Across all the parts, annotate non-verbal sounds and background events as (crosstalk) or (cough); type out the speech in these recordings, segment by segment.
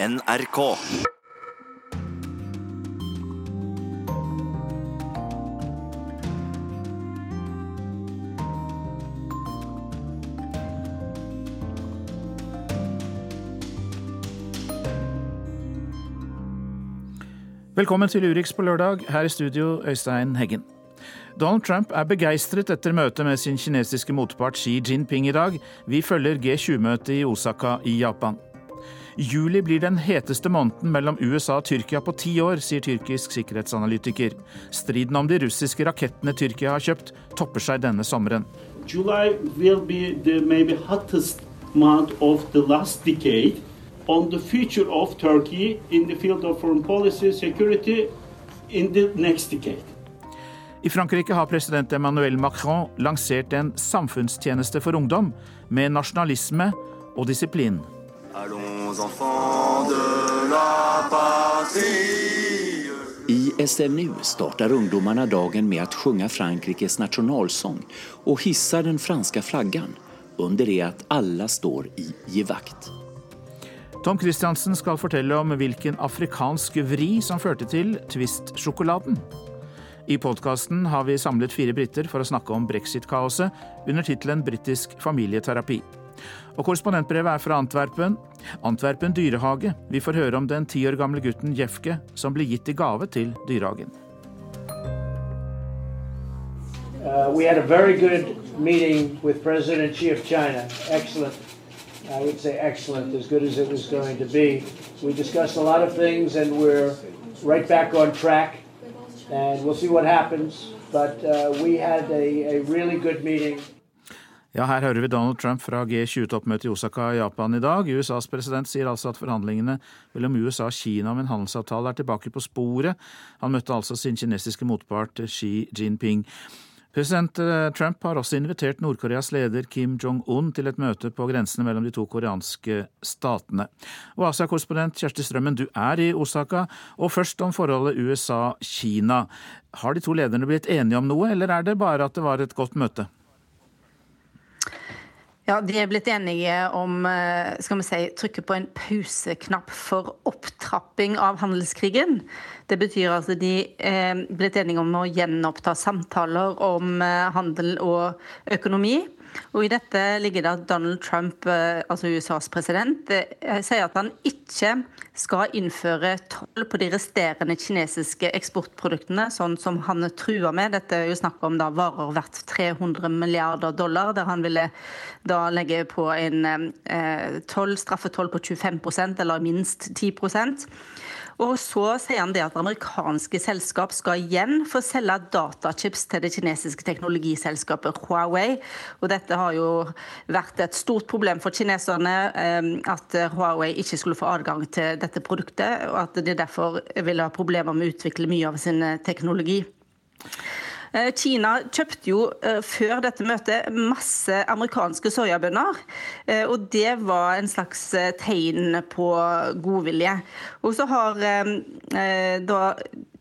NRK. Velkommen til Urix på lørdag. Her i studio, Øystein Heggen. Donald Trump er begeistret etter møtet med sin kinesiske motpart Xi Jinping i dag. Vi følger G20-møtet i Osaka i Japan. Juli blir den heteste måneden mellom USA og Tyrkia på ti år, sier tyrkisk sikkerhetsanalytiker. Striden om de russiske rakettene Tyrkia har kjøpt, topper seg denne sommeren. July will be the maybe hottest month of the last decade on the future of Turkey in the field of foreign policy security in the next decade. I Frankrike har president Emmanuel Macron lansert en samfunnstjeneste for ungdom, med nasjonalisme og disiplin. Allons enfants de la patrie. I SNU startar ungdomarna dagen med att sjunga Frankrikes nationalsång och hissa den franska flaggan under det att alla står i givakt. Tom Christiansen skal fortelle om hvilken afrikansk vri som førte til Twist-sjokoladen. I podkasten har vi samlet fire briter for å snakke om brexit-kaoset under tittelen Britisk familieterapi. Og korrespondentbrevet er fra Antwerpen. Antwerpen dyrehage. Vi får høre om den ti år gamle gutten Jefke som ble gitt i gave til dyrehagen. Uh, we had a very good meeting with President Xi of China. Excellent. I would say excellent, as good as it was going to be. We discussed a lot of things, and we're right back on track. And we'll see what happens. But uh, we had a, a really good meeting. Ja, her hører vi Donald Trump fra G20-toppmøtet i Osaka i Japan i dag. USAs president sier altså at forhandlingene mellom USA og Kina om en handelsavtale er tilbake på sporet. Han møtte altså sin kinesiske motpart Xi Jinping. President eh, Trump har også invitert Nord-Koreas leder Kim Jong-un til et møte på grensene mellom de to koreanske statene. Og Asia-korrespondent Kjersti Strømmen, du er i Osaka. Og først om forholdet USA-Kina. Har de to lederne blitt enige om noe, eller er det bare at det var et godt møte? Ja, De er blitt enige om eh, skal vi si, trykke på en pauseknapp for opptrapping av handelskrigen. Det betyr at de er blitt enige om å gjenoppta samtaler om eh, handel og økonomi. Og I dette ligger det at Donald Trump, eh, altså USAs president, sier at han ikke skal innføre toll på de resterende kinesiske eksportproduktene, sånn som han truer med. Dette er jo snakk om da varer verdt 300 milliarder dollar, der han ville da legge på en eh, toll, straffetoll på 25% eller minst 10 og så sier han det at amerikanske selskap skal igjen få selge datachips til det kinesiske teknologiselskapet Huawei. Og dette har jo vært et stort problem for kineserne eh, at Huawei ikke skulle få adgang til dette produktet, og at de derfor vil ha problemer med å utvikle mye av sin teknologi. Eh, Kina kjøpte jo eh, før dette møtet masse amerikanske soyabønner. Eh, og det var en slags tegn på godvilje. Og så har da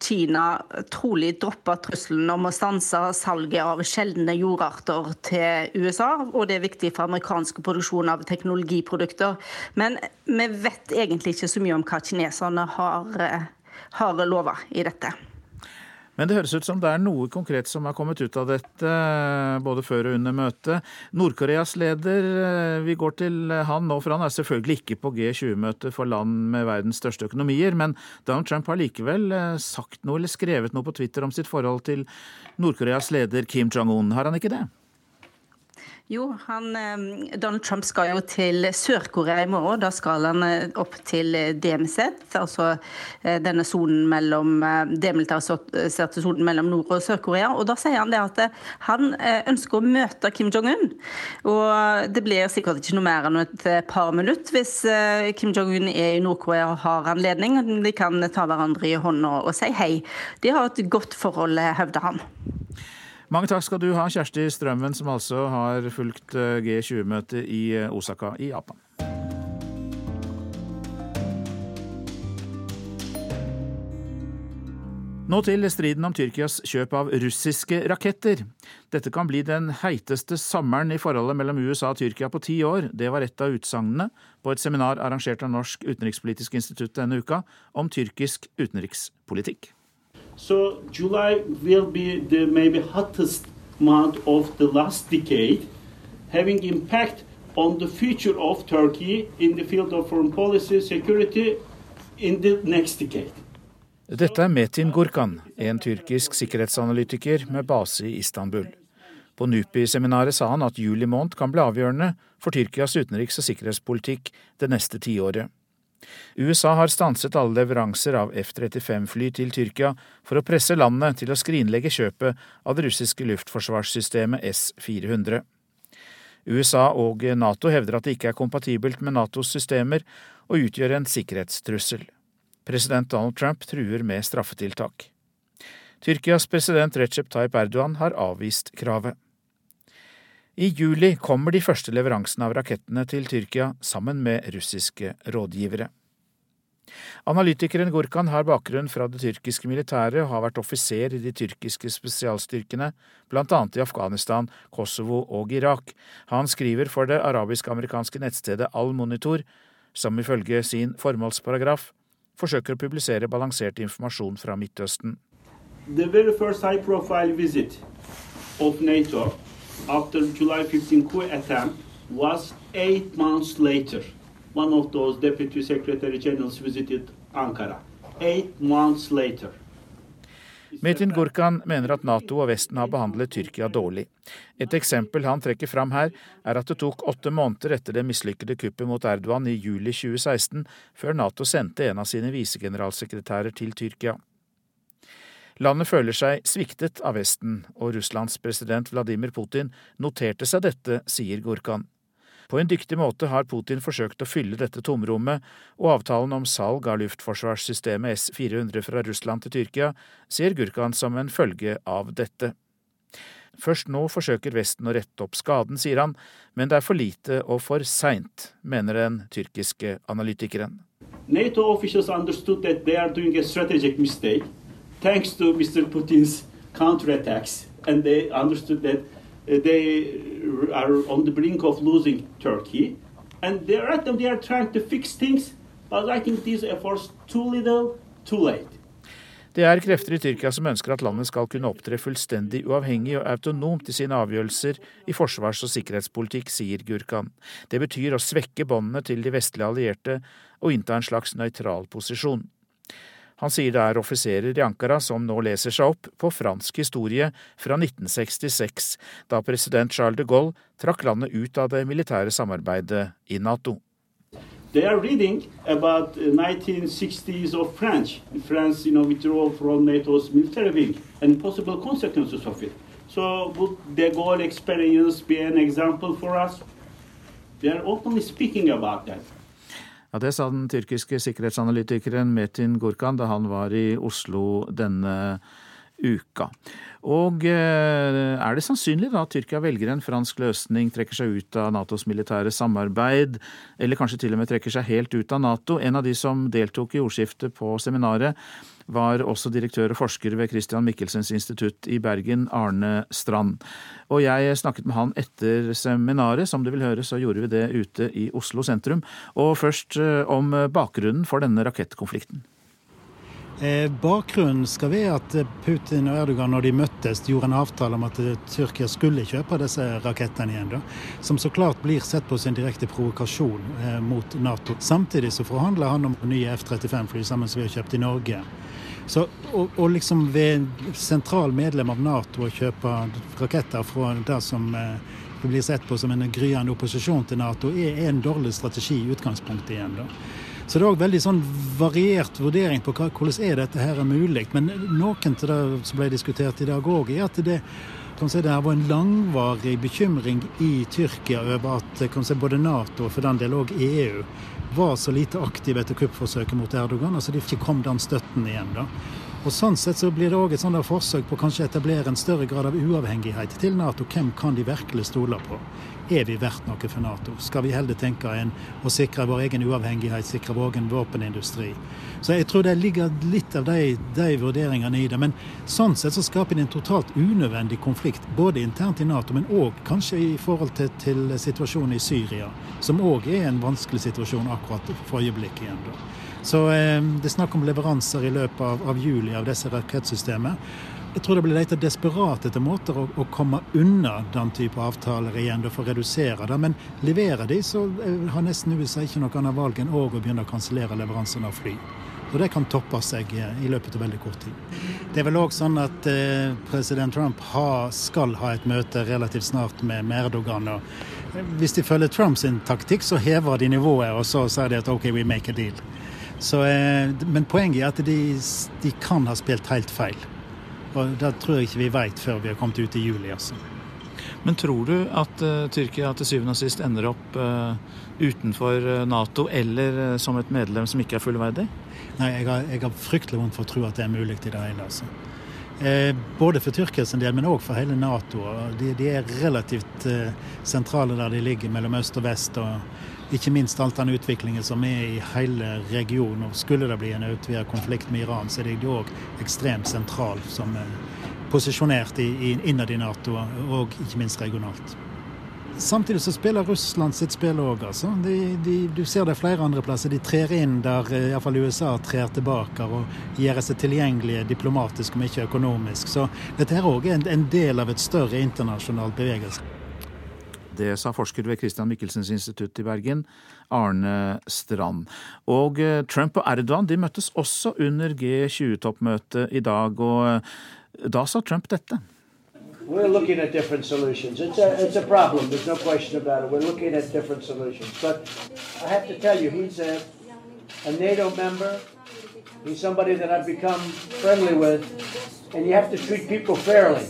Kina trolig droppa trusselen om å stanse salget av sjeldne jordarter til USA. Og det er viktig for amerikansk produksjon av teknologiprodukter. Men vi vet egentlig ikke så mye om hva kineserne har, har lova i dette. Men det høres ut som det er noe konkret som har kommet ut av dette, både før og under møtet. Nord-Koreas leder, eh, vi går til han nå, for han er selvfølgelig ikke på G20-møtet for land med verdens største økonomier. Men Donald Trump har likevel eh, sagt noe eller skrevet noe på Twitter om sitt forhold til Nord-Koreas leder Kim Jong-un. Har han ikke det? Jo, han, Donald Trump skal jo til Sør-Korea i morgen. Da skal han eh, opp til DMZ, altså eh, denne sonen mellom eh, demilitariserte sonen mellom Nord- og Sør-Korea. Og da sier han det at han ønsker å møte Kim Jong-un. Og det blir sikkert ikke noe mer enn et par minutter hvis Kim Jong-un er i Nord-Korea og har anledning. De kan ta hverandre i hånda og si hei. De har et godt forhold, hevder han. Mange takk skal du ha, Kjersti Strømmen, som altså har fulgt eh, G20-møtet i eh, Osaka i Japan. Nå til striden om Tyrkias kjøp av russiske raketter. Dette kan bli den heiteste sommeren i forholdet mellom USA og Tyrkia på ti år. Det var et av utsagnene på et seminar arrangert av Norsk utenrikspolitisk institutt denne uka om tyrkisk utenrikspolitikk. So July will be the maybe hottest month of the last decade, having impact on the future of Turkey in the field of foreign policy, security in the next decade. Dette er Metin Gurkan, en tyrkisk sikkerhetsanalytiker med base i Istanbul. På NUPI-seminaret sa han at juli måned kan bli avgjørende for Tyrkias utenriks- og sikkerhetspolitikk det neste tiåret. USA har stanset alle leveranser av F-35-fly til Tyrkia for å presse landet til å skrinlegge kjøpet av det russiske luftforsvarssystemet S-400. USA og Nato hevder at det ikke er kompatibelt med Natos systemer og utgjør en sikkerhetstrussel. President Donald Trump truer med straffetiltak. Tyrkias president Recep Tayyip Erdogan har avvist kravet. I juli kommer de første leveransene av rakettene til Tyrkia sammen med russiske rådgivere. Analytikeren Gurkan har bakgrunn fra det tyrkiske militæret og har vært offiser i de tyrkiske spesialstyrkene, annet i Afghanistan, Kosovo og Irak. Han skriver for det arabisk-amerikanske nettstedet Al-Monitor, som ifølge sin formålsparagraf forsøker å publisere balansert informasjon fra Midtøsten. The very first high profile visit of NATO after July 15 coup attempt was eight months later. One of those deputy secretary generals visited Ankara. Eight months later. Metin Gurkan mener at Nato og Vesten har behandlet Tyrkia dårlig. Et eksempel han trekker fram her, er at det tok åtte måneder etter det mislykkede kuppet mot Erdogan i juli 2016, før Nato sendte en av sine visegeneralsekretærer til Tyrkia. Landet føler seg sviktet av Vesten, og Russlands president Vladimir Putin noterte seg dette, sier Gurkan. På en dyktig måte har Putin forsøkt å fylle dette tomrommet, og avtalen om salg av luftforsvarssystemet S-400 fra Russland til Tyrkia ser Gurkan som en følge av dette. Først nå forsøker Vesten å rette opp skaden, sier han, men det er for lite og for seint, mener den tyrkiske analytikeren. NATO officials understood that they are doing a strategic mistake thanks to Mr. Putin's counterattacks, and they understood that uh, they are on the brink of losing Turkey. And they are, they are trying to fix things, but I think these efforts too little, too late. Det er krefter i Tyrkia som ønsker at landet skal kunne opptre fullstendig uavhengig og autonomt i sine avgjørelser i forsvars- og sikkerhetspolitikk, sier Gurkan. Det betyr å svekke båndene til de vestlige allierte og innta en slags nøytral posisjon. Han sier det er offiserer i Ankara som nå leser seg opp på fransk historie fra 1966, da president Charles de Gaulle trakk landet ut av det militære samarbeidet i Nato. They are reading about 1960s of France, France, you know, withdrawal from NATO's military wing and possible consequences of it. So would the Gaulle experience be an example for us? They are openly speaking about that. Ja, Det sa den tyrkiske sikkerhetsanalytikeren Metin Gurkan da han var i Oslo denne uka. Og eh, er det sannsynlig da at Tyrkia velger en fransk løsning, trekker seg ut av Natos militære samarbeid, eller kanskje til og med trekker seg helt ut av Nato? En av de som deltok i ordskiftet på seminaret, var også direktør og forsker ved Christian Michelsens institutt i Bergen, Arne Strand. Og jeg snakket med han etter seminaret, som du vil høre så gjorde vi det ute i Oslo sentrum. Og først eh, om bakgrunnen for denne rakettkonflikten. Eh, bakgrunnen skal være at Putin og Erdogan når de møttes, gjorde en avtale om at Tyrkia skulle kjøpe disse rakettene igjen. Da, som så klart blir sett på en direkte provokasjon eh, mot Nato. Samtidig så forhandler han om nye F-35-fly sammen som vi har kjøpt i Norge. Så å liksom ved sentral medlem av Nato å kjøpe raketter fra det som eh, blir sett på som en gryende opposisjon til Nato, er en dårlig strategi i utgangspunktet igjen. da. Så det er òg veldig sånn variert vurdering på hvordan er dette her er mulig. Men noen til det som ble diskutert i dag òg, er at det kan si, det her var en langvarig bekymring i Tyrkia over at kan si, både Nato og for den del òg EU var så lite aktive etter kuppforsøket mot Erdogan. altså De ikke kom den støtten igjen. da. Og Sånn sett så blir det òg et sånt forsøk på kanskje å etablere en større grad av uavhengighet til Nato. Hvem kan de virkelig stole på? Er vi verdt noe for Nato? Skal vi heller tenke enn å sikre vår egen uavhengighet, sikre vår egen våpenindustri? Så jeg tror det ligger litt av de, de vurderingene i det. Men sånn sett så skaper det en totalt unødvendig konflikt, både internt i Nato, men òg kanskje i forhold til, til situasjonen i Syria, som òg er en vanskelig situasjon akkurat for øyeblikket igjen. da. Så eh, Det er snakk om leveranser i løpet av, av juli av disse rakettsystemet. Jeg tror det blir lett desperat etter måter å, å, komme unna den type avtaler igjen, for å redusere det. Men leverer de, så eh, har nesten USA ikke noe annet valg enn å begynne å kansellere leveransene av fly. Og det kan toppe seg eh, i løpet av veldig kort tid. Det er vel òg sånn at eh, president Trump ha, skal ha et møte relativt snart med, med Erdogan. og eh, Hvis de følger Trumps taktikk, så hever de nivået, og så sier de at OK, we make a deal. Så, eh, men poenget er at de, de, kan ha spilt helt feil. Og Det tror jeg ikke vi vet før vi har kommet ut i juli. Altså. Men tror du at uh, Tyrkia til syvende og sist ender opp uh, utenfor Nato, eller uh, som et medlem som ikke er fullverdig? Nei, jeg har, jeg har fryktelig vondt for å tro at det er mulig i det hele. Altså. Eh, både for Tyrkia sin del, men òg for hele Nato. De, de er relativt sentrale der de ligger mellom øst og vest. og ikke minst all den utviklingen som er i hele regionen. og Skulle det bli en utvidet konflikt med Iran, så er det òg ekstremt sentral som er posisjonert innad i Nato, og ikke minst regionalt. Samtidig så spiller Russland sitt spill òg. Altså. du ser det flere andre plasser. De trer inn der eh, iallfall USA trer tilbake og gjør seg tilgjengelige diplomatisk, om ikke økonomisk. Så dette er òg er en del av et større internasjonalt bevegelse. Det sa forsker ved Christian Michelsens institutt i Bergen, Arne Strand. Og eh, Trump og Erdogan de møttes også under G20-toppmøtet i dag, og eh, da sa Trump dette. We're looking at different solutions. It's a, it's a problem. There's no question about it. We're looking at different solutions. But I have to tell you, he's a, a NATO member. He's somebody that I've become friendly with. And you have to treat people fairly.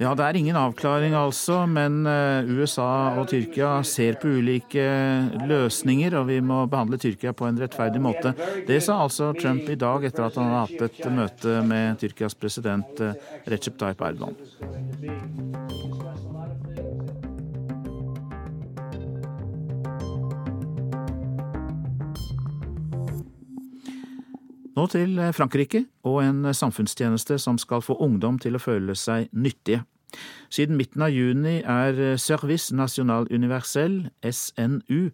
Ja, det er ingen avklaring altså, men eh, USA og Tyrkia ser på ulike løsninger, og vi må behandle Tyrkia på en rettferdig måte. Det sa altså Trump i dag etter at han har hatt et møte med Tyrkias president eh, Recep Tayyip Erdogan. Nå til Frankrike og en samfunnstjeneste som skal få ungdom til å føle seg nyttige. Siden midten av juni er Service National Universell, SNU,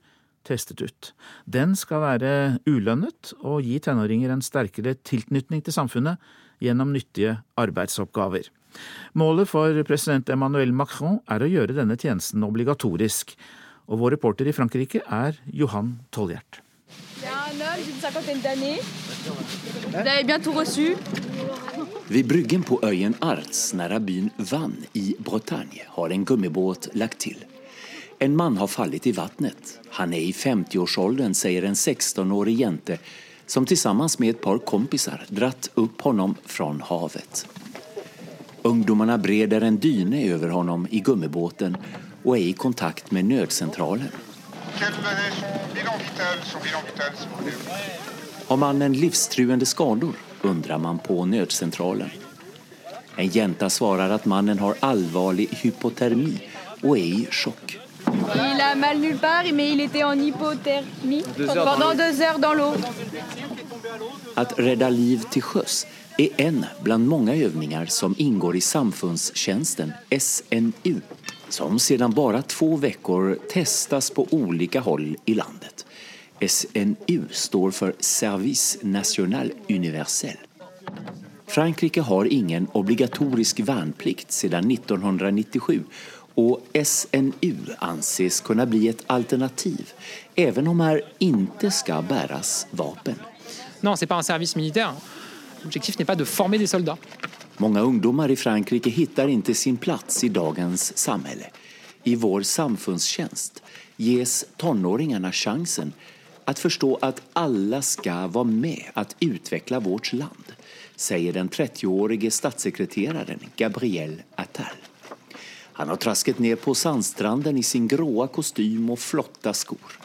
testet ut. Den skal være ulønnet og gi tenåringer en sterkere tilknytning til samfunnet gjennom nyttige arbeidsoppgaver. Målet for president Emmanuel Macron er å gjøre denne tjenesten obligatorisk. Og vår reporter i Frankrike er Johan Tolljert. Vid bryggen på øyen Arts nære byen Vann i Bretagne har en gummibåt lagt til. En mann har fallit i vattnet. Han er i 50-årsåldern, sier en 16-årig jente som sammen med et par kompisar dratt opp honom fra havet. Ungdomarna breder en dyne over honom i gummibåten og er i kontakt med nødsentralen. Har mannen livstruende skador? undrer man på nødsentralen. En jente svarer at mannen har alvorlig hypotermi og er i sjokk. Il a mal nulle part, mais il était en hypothermie pendant deux heures dans l'eau. Att rädda liv til sjøs er en blant mange øvninger som inngår i samfunnstjenesten SNU, som siden bare to uker testes på ulike hold i landet. SNU står for Service National Universell. Frankrike har ingen obligatorisk värnplikt siden 1997 og SNU anses kunne bli et alternativ även om her ikke skal bäras vapen. det er ikke en service militær. Objektivet er ikke å forme des soldats. Många ungdomar i Frankrike hittar ikke sin plats i dagens samhälle. I vår samfunnstjänst ges tonåringarna chansen att förstå att alla ska vara med att utveckla vårt land, säger den 30-årige statssekreteraren Gabriel Attal. Han har trasket ned på sandstranden i sin gråa kostym og flotta skor.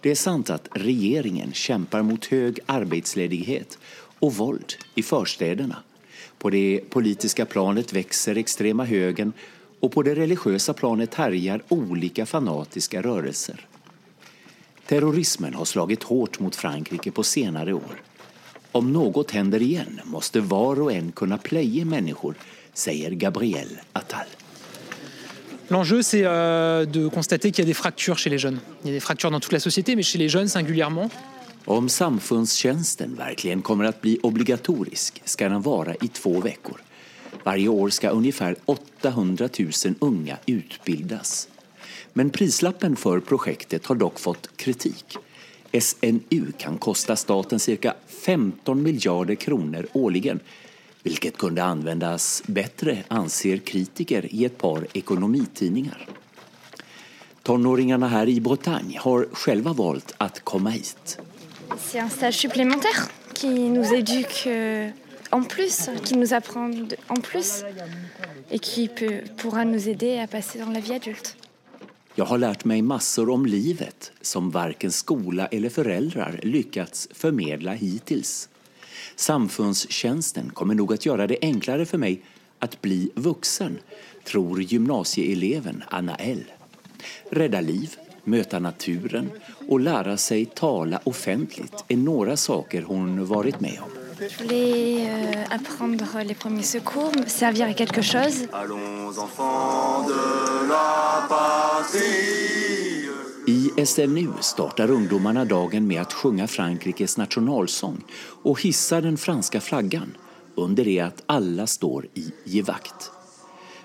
Det er sant at regjeringen kjemper mot høy arbeidsledighet och våld i förstäderna. På det politiska planet växer extrema högern och på det religiösa planet härjar olika fanatiska rörelser. Terrorismen har slagit hårt mot Frankrike på senare år. Om något händer igen måste var och en kunna pleje människor, säger Gabriel Attal. L'enjeu, c'est euh, de constater qu'il y a des fractures chez les jeunes. Il y a des fractures dans toute la société, mais chez les jeunes singulièrement. Om samfundstjänsten verkligen kommer att bli obligatorisk ska den vara i två veckor. Varje år ska ungefär 800 000 unga utbildas. Men prislappen för projektet har dock fått kritik. SNU kan kosta staten cirka 15 miljarder kronor årligen vilket kunde användas bättre, anser kritiker i ett par ekonomitidningar. Tonåringarna här i Bretagne har själva valt att komma hit. C'est un stage supplémentaire qui nous éduque euh, en plus, qui nous apprend en plus et qui pourra nous aider à passer dans la vie adulte. Jag har lärt mig massor om livet som varken skola eller föräldrar lyckats förmedla hittills. Samfundstjänsten kommer nog att göra det enklare för mig att bli vuxen, tror gymnasieeleven Anna L. Rädda liv, möta naturen och lära sig tala offentligt är några saker hon varit med om. Je voulais euh, apprendre les premiers secours, servir à quelque chose. Allons enfants de la patrie. I SNU startar ungdomarna dagen med att sjunga Frankrikes nationalsång och hissa den franska flaggan under det att alla står i givakt.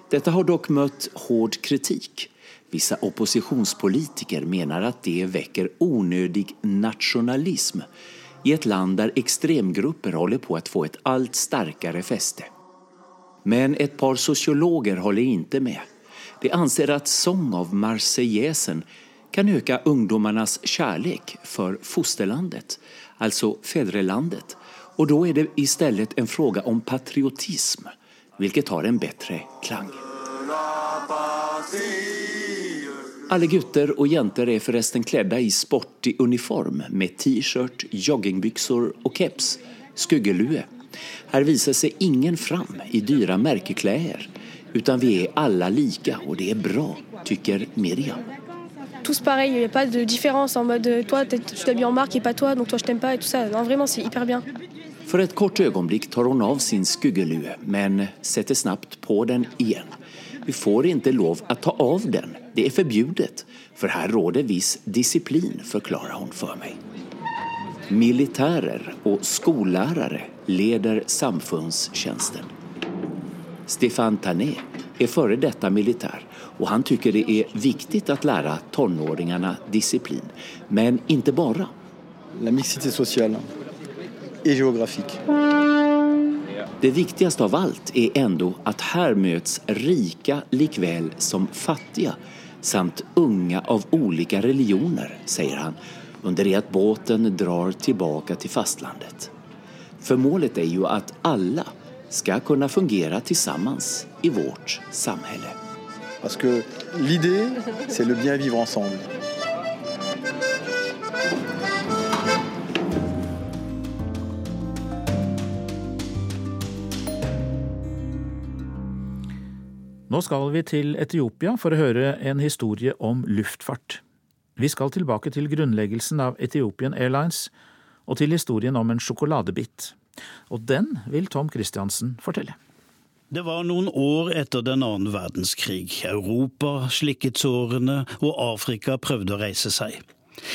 Detta har dock mött hård kritik. Vissa oppositionspolitiker mener at det vekker onødig nasjonalisme i et land der extremgrupper håller på å få et alt sterkere feste. Men et par sociologer håller ikke med. De anser at sång av Marseillesen kan øke ungdomarnas kjærlighet for fosterlandet, altså fedrelandet, og da er det i stedet en fråga om patriotism, hvilket har en bedre klang. Alla gutter og jenter er forresten kledd i sportig uniform med t-shirt, joggingbukser og keps, skuggelue. Her viser seg ingen fram i dyra merkeklær, utan vi er alle like, og det er bra, syns Miriam. Tous pareil, il n'y a pas de différence en mode toi tu t'habilles en marque et pas toi, donc toi je t'aime pas et tout ça. Non, vraiment c'est hyper bien. För ett kort ögonblick tar hon av sin skuggelue men sätter snabbt på den igen. Vi får inte lov att ta av den. Det är förbjudet. För här råder viss disciplin, förklarar hon för mig. Militärer och skollärare leder samfundstjänsten. Stefan Tané är före detta militär och han tycker det är viktigt att lära tonåringarna disciplin. Men inte bara. La mixité sociale et géographique. Det viktigaste av allt är ändå att här möts rika likväl som fattiga samt unga av olika religioner, säger han under det att båten drar tilbake til fastlandet. For målet er jo at alle skal kunne fungere sammen i vårt samhälle. Parce que l'idée, c'est le bien vivre ensemble. Nå skal vi til Etiopia for å høre en historie om luftfart. Vi skal tilbake til grunnleggelsen av Ethiopian Airlines og til historien om en sjokoladebit. Og den vil Tom Christiansen fortelle. Det var noen år etter den annen verdenskrig. Europa slikket sårene, og Afrika prøvde å reise seg.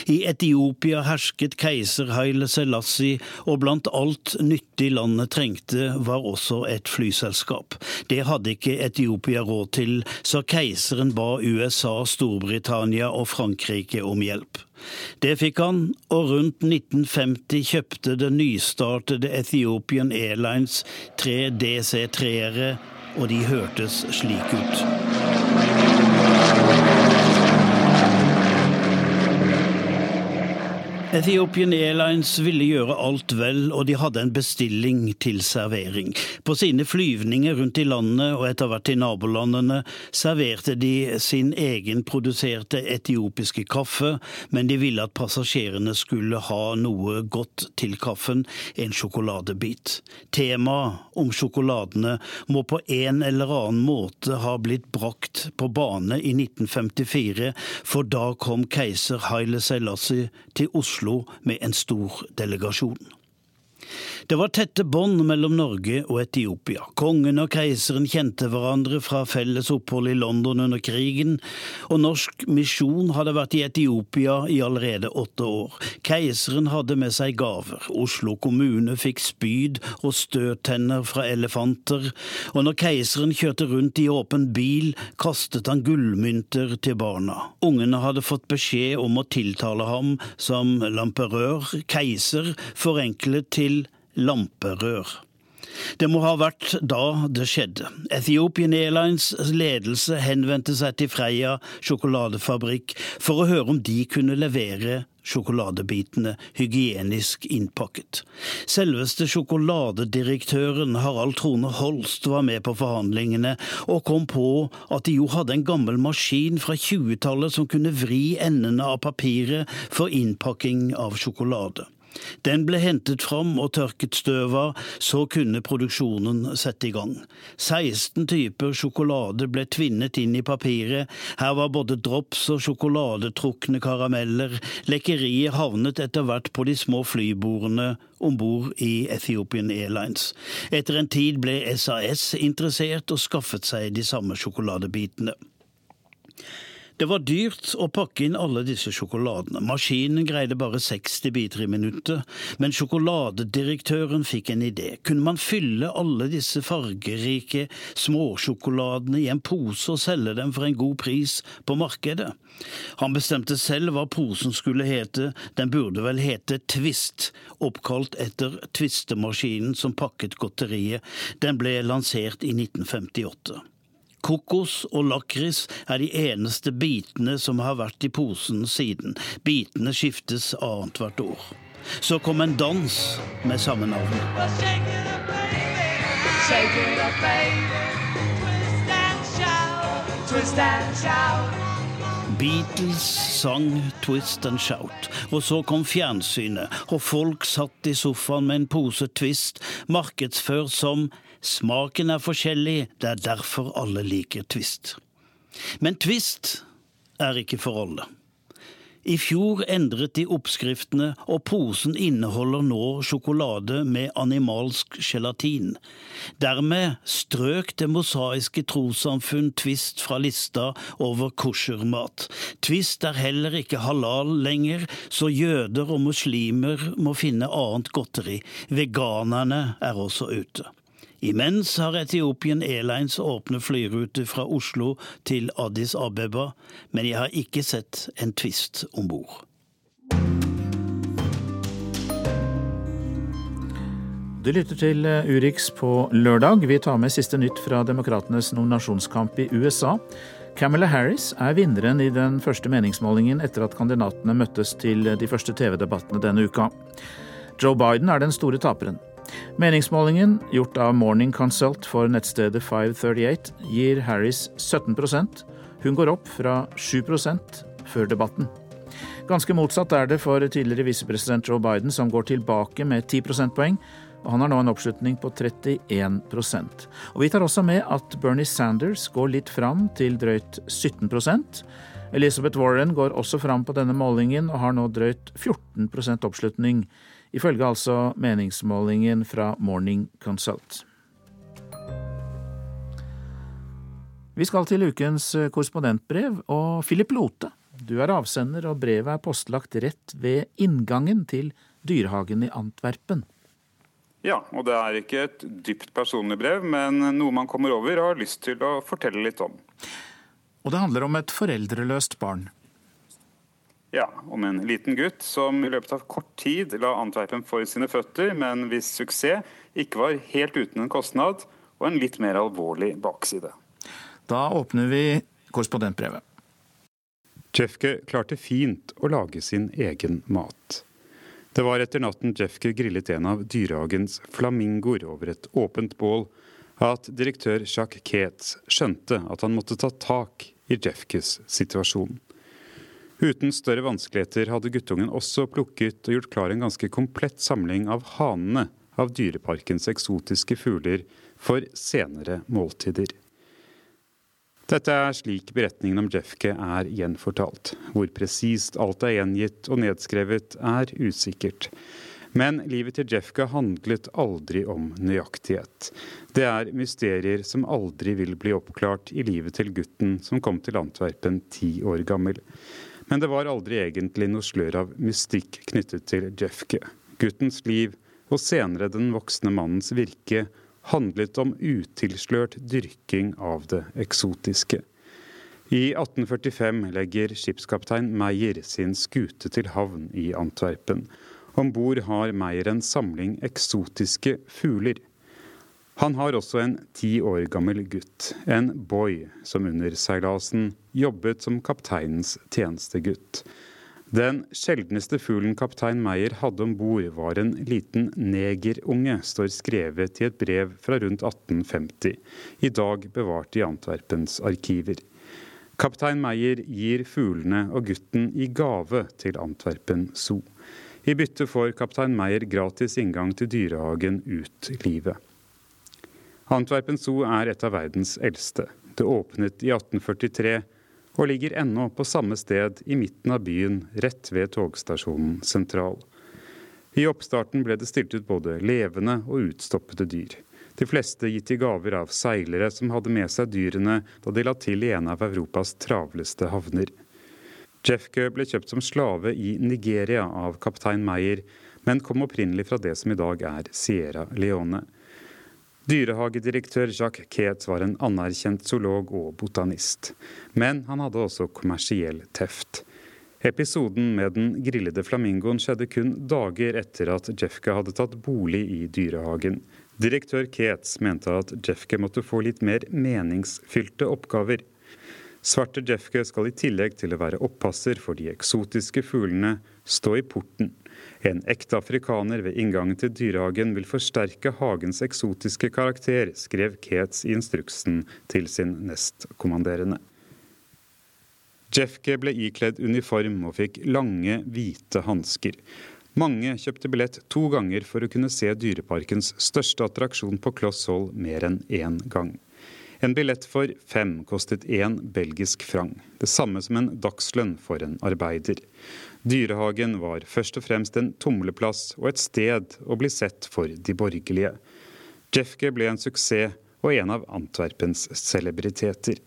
I Etiopia hersket keiser Haile Selassie, og blant alt nyttig landet trengte, var også et flyselskap. Det hadde ikke Etiopia råd til, så keiseren ba USA, Storbritannia og Frankrike om hjelp. Det fikk han, og rundt 1950 kjøpte det nystartede Ethiopian Airlines tre DC-treere, og de hørtes slik ut. Ethiopian Airlines ville gjøre alt vel, og de hadde en bestilling til servering. På sine flyvninger rundt i landet og etter hvert i nabolandene serverte de sin egenproduserte etiopiske kaffe, men de ville at passasjerene skulle ha noe godt til kaffen, en sjokoladebit. Temaet om sjokoladene må på en eller annen måte ha blitt brakt på bane i 1954, for da kom keiser Haile Selassie til Oslo Oslo med en stor delegasjon. Det var tette bånd mellom Norge og Etiopia. Kongen og keiseren kjente hverandre fra felles opphold i London under krigen, og norsk misjon hadde vært i Etiopia i allerede åtte år. Keiseren hadde med seg gaver. Oslo kommune fikk spyd og støttenner fra elefanter, og når keiseren kjørte rundt i åpen bil, kastet han gullmynter til barna. Ungene hadde fått beskjed om å tiltale ham som lamperør, keiser, forenklet til lamperør. Det må ha vært da det skjedde. Ethiopian Airlines ledelse henvendte seg til Freia sjokoladefabrikk for å høre om de kunne levere sjokoladebitene hygienisk innpakket. Selveste sjokoladedirektøren Harald Trone Holst var med på forhandlingene, og kom på at de jo hadde en gammel maskin fra 20-tallet som kunne vri endene av papiret for innpakking av sjokolade. Den ble hentet fram og tørket støv av, så kunne produksjonen sette i gang. 16 typer sjokolade ble tvinnet inn i papiret, her var både drops og sjokoladetrukne karameller, lekkeriet havnet etter hvert på de små flybordene om bord i Ethiopian Airlines. Etter en tid ble SAS interessert og skaffet seg de samme sjokoladebitene. Det var dyrt å pakke inn alle disse sjokoladene. Maskinen greide bare 60 biter i minuttet, men sjokoladedirektøren fikk en idé. Kunne man fylle alle disse fargerike småsjokoladene i en pose og selge dem for en god pris på markedet? Han bestemte selv hva posen skulle hete, den burde vel hete Twist, oppkalt etter tvistemaskinen som pakket godteriet. Den ble lansert i 1958. Kokos og lakris er de eneste bitene som har vært i posen siden. Bitene skiftes annethvert år. Så kom en dans med samme navn. Beatles sang 'Twist and Shout', og så kom fjernsynet, og folk satt i sofaen med en pose Twist, markedsført som Smaken er forskjellig, det er derfor alle liker Twist. Men Twist er ikke for alle. I fjor endret de oppskriftene, og posen inneholder nå sjokolade med animalsk gelatin. Dermed strøk Det mosaiske trossamfunn Twist fra lista over koshermat. Twist er heller ikke halal lenger, så jøder og muslimer må finne annet godteri. Veganerne er også ute. Imens har Etiopien Airlines åpne flyruter fra Oslo til Addis Abeba, men jeg har ikke sett en tvist om bord. Du lytter til eh, Urix på lørdag. Vi tar med siste nytt fra demokratenes nominasjonskamp i USA. Camilla Harris er vinneren i den første meningsmålingen etter at kandidatene møttes til de første TV-debattene denne uka. Joe Biden er den store taperen. Meningsmålingen, gjort av Morning Consult for nettstedet 538, gir Harris 17% Hun går opp fra 7% før debatten. Ganske motsatt er det for tidligere visepresident Joe Biden, som går tilbake med 10 prosentpoeng. Og han har nå en oppslutning på 31% Og Vi tar også med at Bernie Sanders går litt fram til drøyt 17% Elizabeth Warren går også fram på denne målingen og har nå drøyt 14% oppslutning ifølge altså meningsmålingen fra Morning Consult. Vi skal til ukens korrespondentbrev, og Philip Lote, du er avsender, og brevet er postlagt rett ved inngangen til dyrehagen i Antwerpen. Ja, og det er ikke et dypt personlig brev, men noe man kommer over og har lyst til å fortelle litt om. Og det handler om et foreldreløst barn. Ja, om en liten gutt som i løpet av kort tid la Antwerpen for sine føtter, men hvis suksess ikke var helt uten en kostnad og en litt mer alvorlig bakside. Da åpner vi korrespondentbrevet. Jeffke klarte fint å lage sin egen mat. Det var etter natten Jeffke grillet en av dyrehagens flamingoer over et åpent bål, at direktør Jacques Keats skjønte at han måtte ta tak i Jeffkes situasjon. Uten større vanskeligheter hadde guttungen også plukket og gjort klar en ganske komplett samling av hanene av dyreparkens eksotiske fugler for senere måltider. Dette er slik beretningen om Jeffke er gjenfortalt. Hvor presist alt er gjengitt og nedskrevet, er usikkert. Men livet til Jeffke handlet aldri om nøyaktighet. Det er mysterier som aldri vil bli oppklart i livet til gutten som kom til Antwerpen ti år gammel. Men det var aldri egentlig noe slør av mystikk knyttet til Jefke. Guttens liv, og senere den voksne mannens virke, handlet om utilslørt dyrking av det eksotiske. I 1845 legger skipskaptein Meyer sin skute til havn i Antwerpen. Om bord har Meyer en samling eksotiske fugler. Han har også en ti år gammel gutt, en boy, som under seilasen jobbet som kapteinens tjenestegutt. Den sjeldneste fuglen kaptein Meyer hadde om bord, var en liten negerunge, står skrevet i et brev fra rundt 1850, i dag bevart i Antwerpens arkiver. Kaptein Meyer gir fuglene og gutten i gave til Antwerpen Zoo. I bytte får kaptein Meyer gratis inngang til dyrehagen ut livet. Antwerpen Zoo er et av verdens eldste. Det åpnet i 1843 og ligger ennå på samme sted i midten av byen, rett ved togstasjonen Sentral. I oppstarten ble det stilt ut både levende og utstoppede dyr. De fleste gitt i gaver av seilere som hadde med seg dyrene da de la til i en av Europas travleste havner. Jeffke ble kjøpt som slave i Nigeria av kaptein Meyer, men kom opprinnelig fra det som i dag er Sierra Leone. Dyrehagedirektør Jacques Keats var en anerkjent zoolog og botanist. Men han hadde også kommersiell teft. Episoden med den grillede flamingoen skjedde kun dager etter at Jeffke hadde tatt bolig i dyrehagen. Direktør Keats mente at Jeffke måtte få litt mer meningsfylte oppgaver. Svarte Jeffke skal i tillegg til å være oppasser for de eksotiske fuglene stå i porten. En ekte afrikaner ved inngangen til dyrehagen vil forsterke hagens eksotiske karakter, skrev Keats i instruksen til sin nestkommanderende. Jeffke ble ikledd uniform og fikk lange, hvite hansker. Mange kjøpte billett to ganger for å kunne se Dyreparkens største attraksjon på kloss hold mer enn én gang. En billett for fem kostet én belgisk frang, det samme som en dagslønn for en arbeider. Dyrehagen var først og fremst en tumleplass og et sted å bli sett for de borgerlige. Jeffke ble en suksess og en av Antwerpens celebriteter.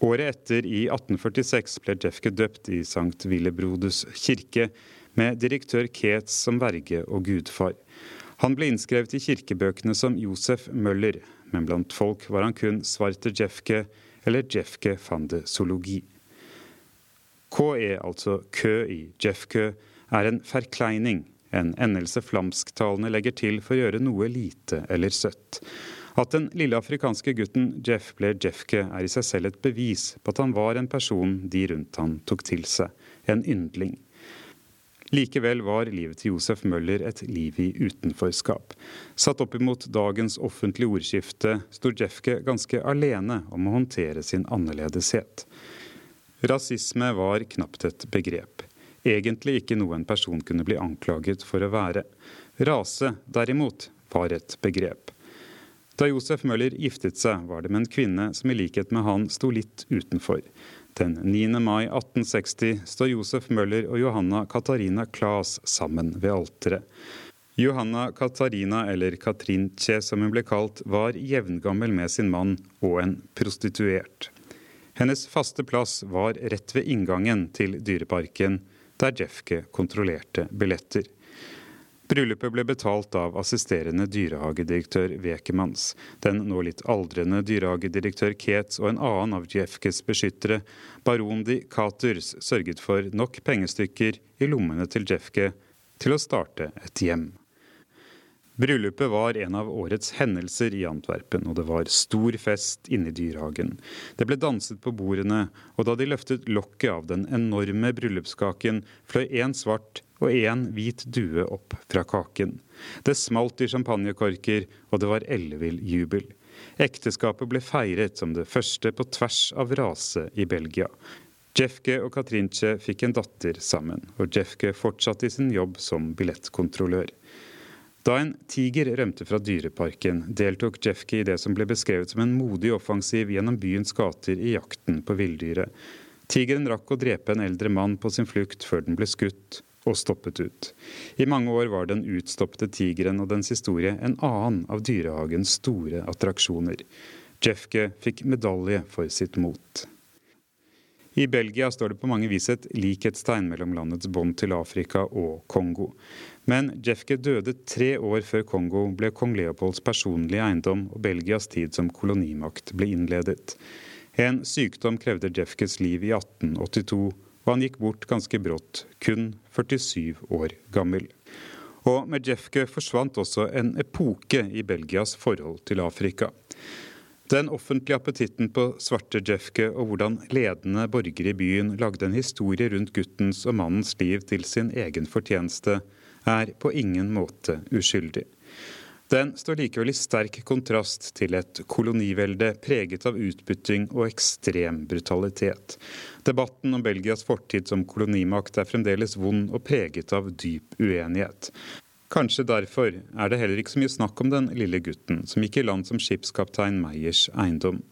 Året etter, i 1846, ble Jeffke døpt i Sankt Willebrodus kirke, med direktør Keats som verge og gudfar. Han ble innskrevet i kirkebøkene som Josef Møller, men blant folk var han kun Svarte Jeffke eller Jeffke van de Zoologi. KE, altså kø i Jeffkø, er en forkleining, en endelse flamsktalende legger til for å gjøre noe lite eller søtt. At den lille afrikanske gutten Jeff ble Jeffke, er i seg selv et bevis på at han var en person de rundt han tok til seg, en yndling. Likevel var livet til Josef Møller et liv i utenforskap. Satt opp imot dagens offentlige ordskifte sto Jeffke ganske alene om å håndtere sin annerledeshet. Rasisme var knapt et begrep. Egentlig ikke noe en person kunne bli anklaget for å være. Rase, derimot, var et begrep. Da Josef Møller giftet seg, var det med en kvinne som i likhet med han sto litt utenfor. Den 9. mai 1860 står Josef Møller og Johanna Katarina Klas sammen ved alteret. Johanna Katarina, eller Katrinche som hun ble kalt, var jevngammel med sin mann og en prostituert. Hennes faste plass var rett ved inngangen til dyreparken, der Jeffke kontrollerte billetter. Bryllupet ble betalt av assisterende dyrehagedirektør Wekemanns, Den nå litt aldrende dyrehagedirektør Ketz og en annen av Jeffkes beskyttere, baron de Caters, sørget for nok pengestykker i lommene til Jeffke til å starte et hjem. Bryllupet var en av årets hendelser i Antwerpen, og det var stor fest inne i dyrehagen. Det ble danset på bordene, og da de løftet lokket av den enorme bryllupskaken, fløy én svart og én hvit due opp fra kaken. Det smalt i champagnekorker, og det var ellevill jubel. Ekteskapet ble feiret som det første på tvers av rase i Belgia. Jeffke og Katrinche fikk en datter sammen, og Jeffke fortsatte i sin jobb som billettkontrollør. Da en tiger rømte fra dyreparken, deltok Jeffke i det som ble beskrevet som en modig offensiv gjennom byens gater i jakten på villdyret. Tigeren rakk å drepe en eldre mann på sin flukt før den ble skutt og stoppet ut. I mange år var den utstoppede tigeren og dens historie en annen av dyrehagens store attraksjoner. Jeffke fikk medalje for sitt mot. I Belgia står det på mange vis et likhetstegn mellom landets bånd til Afrika og Kongo. Men Jeffke døde tre år før Kongo ble kong Leopolds personlige eiendom og Belgias tid som kolonimakt ble innledet. En sykdom krevde Jeffkes liv i 1882, og han gikk bort ganske brått, kun 47 år gammel. Og med Jeffke forsvant også en epoke i Belgias forhold til Afrika. Den offentlige appetitten på svarte Jeffke og hvordan ledende borgere i byen lagde en historie rundt guttens og mannens liv til sin egen fortjeneste, er på ingen måte uskyldig. Den står likevel i sterk kontrast til et kolonivelde preget av utbytting og ekstrem brutalitet. Debatten om Belgias fortid som kolonimakt er fremdeles vond og preget av dyp uenighet. Kanskje derfor er det heller ikke så mye snakk om den lille gutten som gikk i land som skipskaptein Meyers eiendom.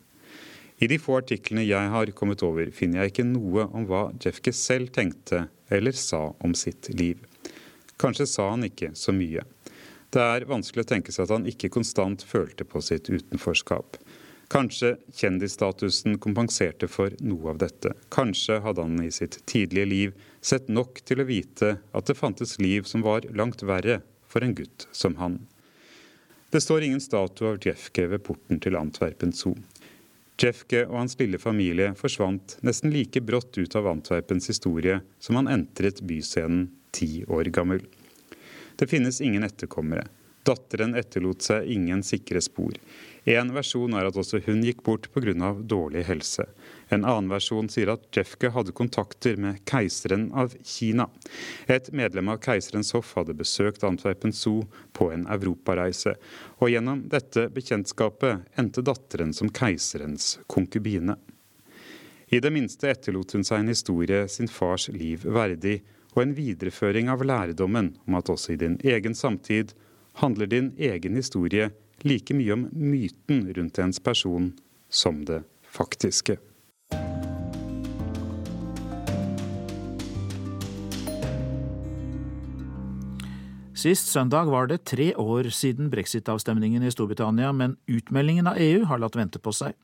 I de få artiklene jeg har kommet over, finner jeg ikke noe om hva Jeffke selv tenkte eller sa om sitt liv. Kanskje sa han ikke så mye. Det er vanskelig å tenke seg at han ikke konstant følte på sitt utenforskap. Kanskje kjendisstatusen kompenserte for noe av dette. Kanskje hadde han i sitt tidlige liv sett nok til å vite at det fantes liv som var langt verre for en gutt som han. Det står ingen statue av Jeffke ved porten til Antwerpen Zoo. Jeffke og hans lille familie forsvant nesten like brått ut av Antwerpens historie som han entret byscenen ti år gammel. Det finnes ingen etterkommere. Datteren etterlot seg ingen sikre spor. En versjon er at også hun gikk bort pga. dårlig helse. En annen versjon sier at Jeffke hadde kontakter med keiseren av Kina. Et medlem av keiserens hoff hadde besøkt Antwerpen Zoo på en europareise, og gjennom dette bekjentskapet endte datteren som keiserens konkubine. I det minste etterlot hun seg en historie sin fars liv verdig, og en videreføring av lærdommen om at også i din egen samtid handler din egen historie like mye om myten rundt ens person som det faktiske. Sist søndag var det tre år siden brexit-avstemningen i Storbritannia, men utmeldingen av EU har latt vente på seg,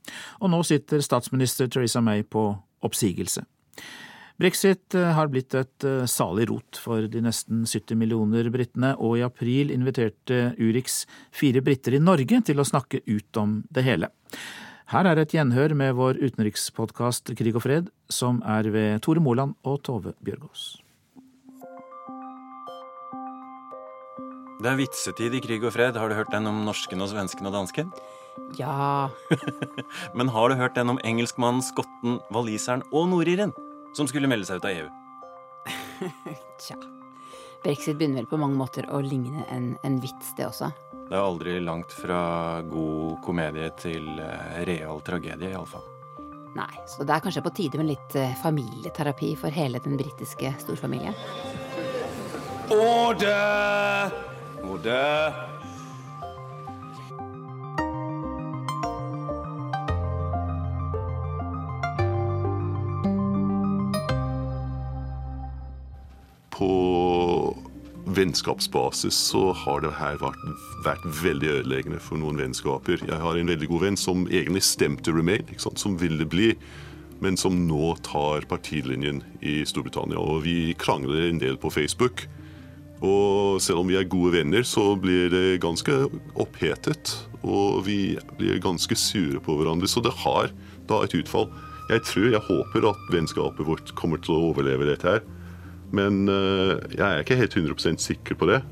og nå sitter statsminister Theresa May på oppsigelse. Brexit eh, har blitt et eh, salig rot for de nesten 70 millioner britene, og i april inviterte Urix fire briter i Norge til å snakke ut om det hele. Her er et gjenhør med vår utenrikspodkast Krig og fred, som er ved Tore Moland og Tove Bjørgaas. Det er vitsetid i Krig og fred. Har du hørt den om norsken og svensken og dansken? Ja (laughs) Men har du hørt den om engelskmannen, skotten, waliseren og nordiren? Som skulle melde seg ut av EU? (laughs) Tja. Brexit begynner vel på mange måter å ligne en, en vits, det også. Det er aldri langt fra god komedie til uh, real tragedie, iallfall. Nei, så det er kanskje på tide med litt uh, familieterapi for hele den britiske storfamilien. Order! Order! På vennskapsbasis så har det her vært, vært, veldig ødeleggende for noen vennskaper. Jeg har en veldig god venn som egentlig stemte Remain, som ville bli, men som nå tar partilinjen i Storbritannia. Og vi krangler en del på Facebook. Og selv om vi er gode venner, så blir det ganske opphetet. Og vi blir ganske sure på hverandre. Så det har da et utfall. Jeg tror, jeg håper at vennskapet vårt kommer til å overleve dette her. Men eh, jeg er ikke helt 100% sikker på det.